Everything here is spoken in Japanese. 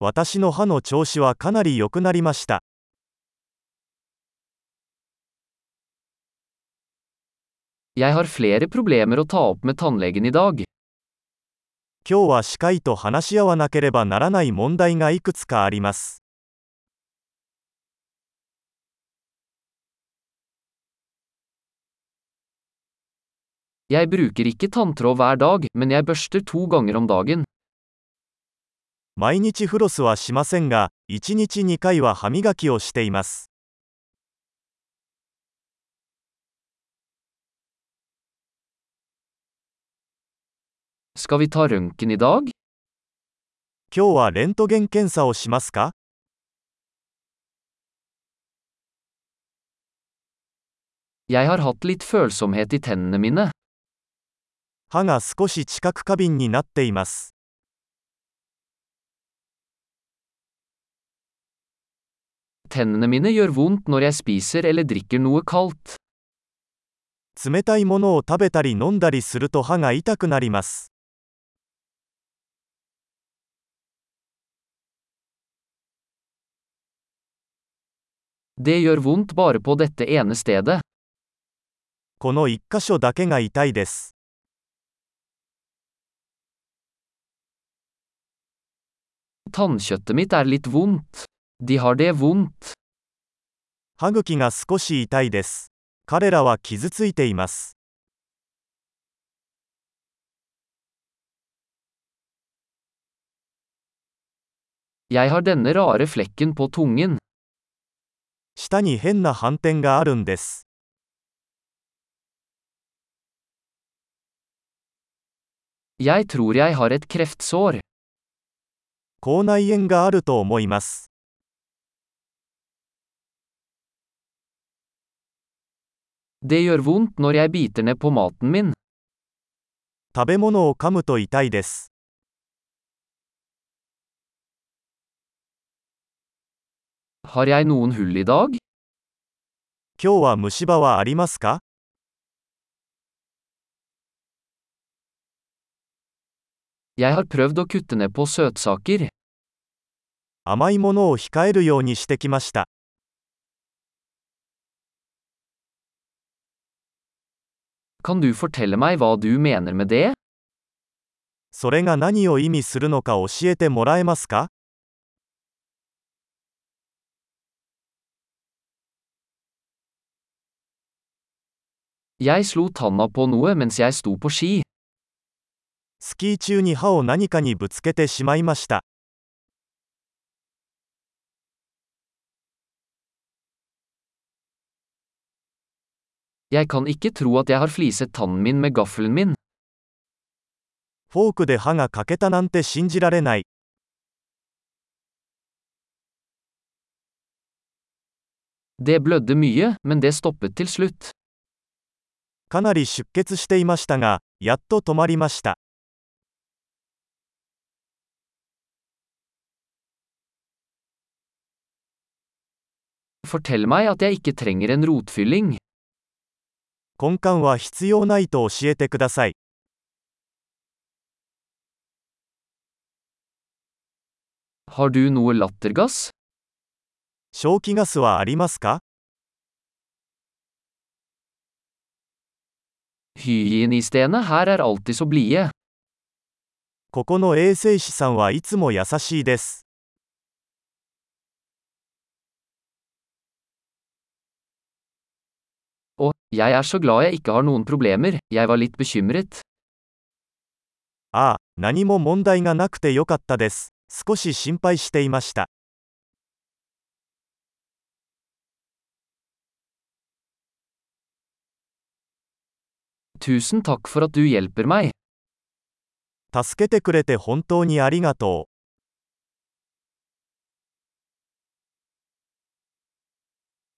私の歯の調子はかなりよくなりました。今日は歯科医と話し合わなければならない問題がいくつかあります。Jeg bruker ikke tanntråd hver dag, men jeg børster to ganger om dagen. 毎日フロスはしませんが、1日2回は歯磨きをしています。Skal vi ta røntgen i dag? 今日はレントゲン検査をしますか Jeg har hatt litt følsomhet i tennene mine. 歯が少し近く過敏になっています冷たいものを食べたり飲んだりすると歯が痛くなります。この一箇所だけが痛いです。Tannkjøttet mitt er litt vondt. De har det vondt. 歯茎が少し痛いです。彼らは傷ついています。Jeg har denne rare flekken på tungen. 舌に変な斑点があるんです。Jeg tror jeg har et kreftsår. 口内炎があると思います。食べ物を噛むと痛いです。今日は虫歯はありますか？甘いものを控えるようにしてきました。それが何を意味するのか教えてもらえますか？スキー中に歯を何かにぶつけてしまいました。フォークで歯が欠けたなんて信じられない。かなり出血していましたが、やっと止まりました。Fortell meg at jeg ikke trenger en rotfylling. 根幹は必要ないと教えてください。 Har du noe lattergass? 消気ガスはありますか Hygienistene her er alltid så blide. ここの衛生士さんはいつも優しいです。 Og, jeg er så glad jeg ikke har noen problemer, jeg var litt bekymret. ああ、何も問題がなくてよかったです。少し心配していました。Tusen takk for at du hjelper meg. 助けてくれて本当にありがとう。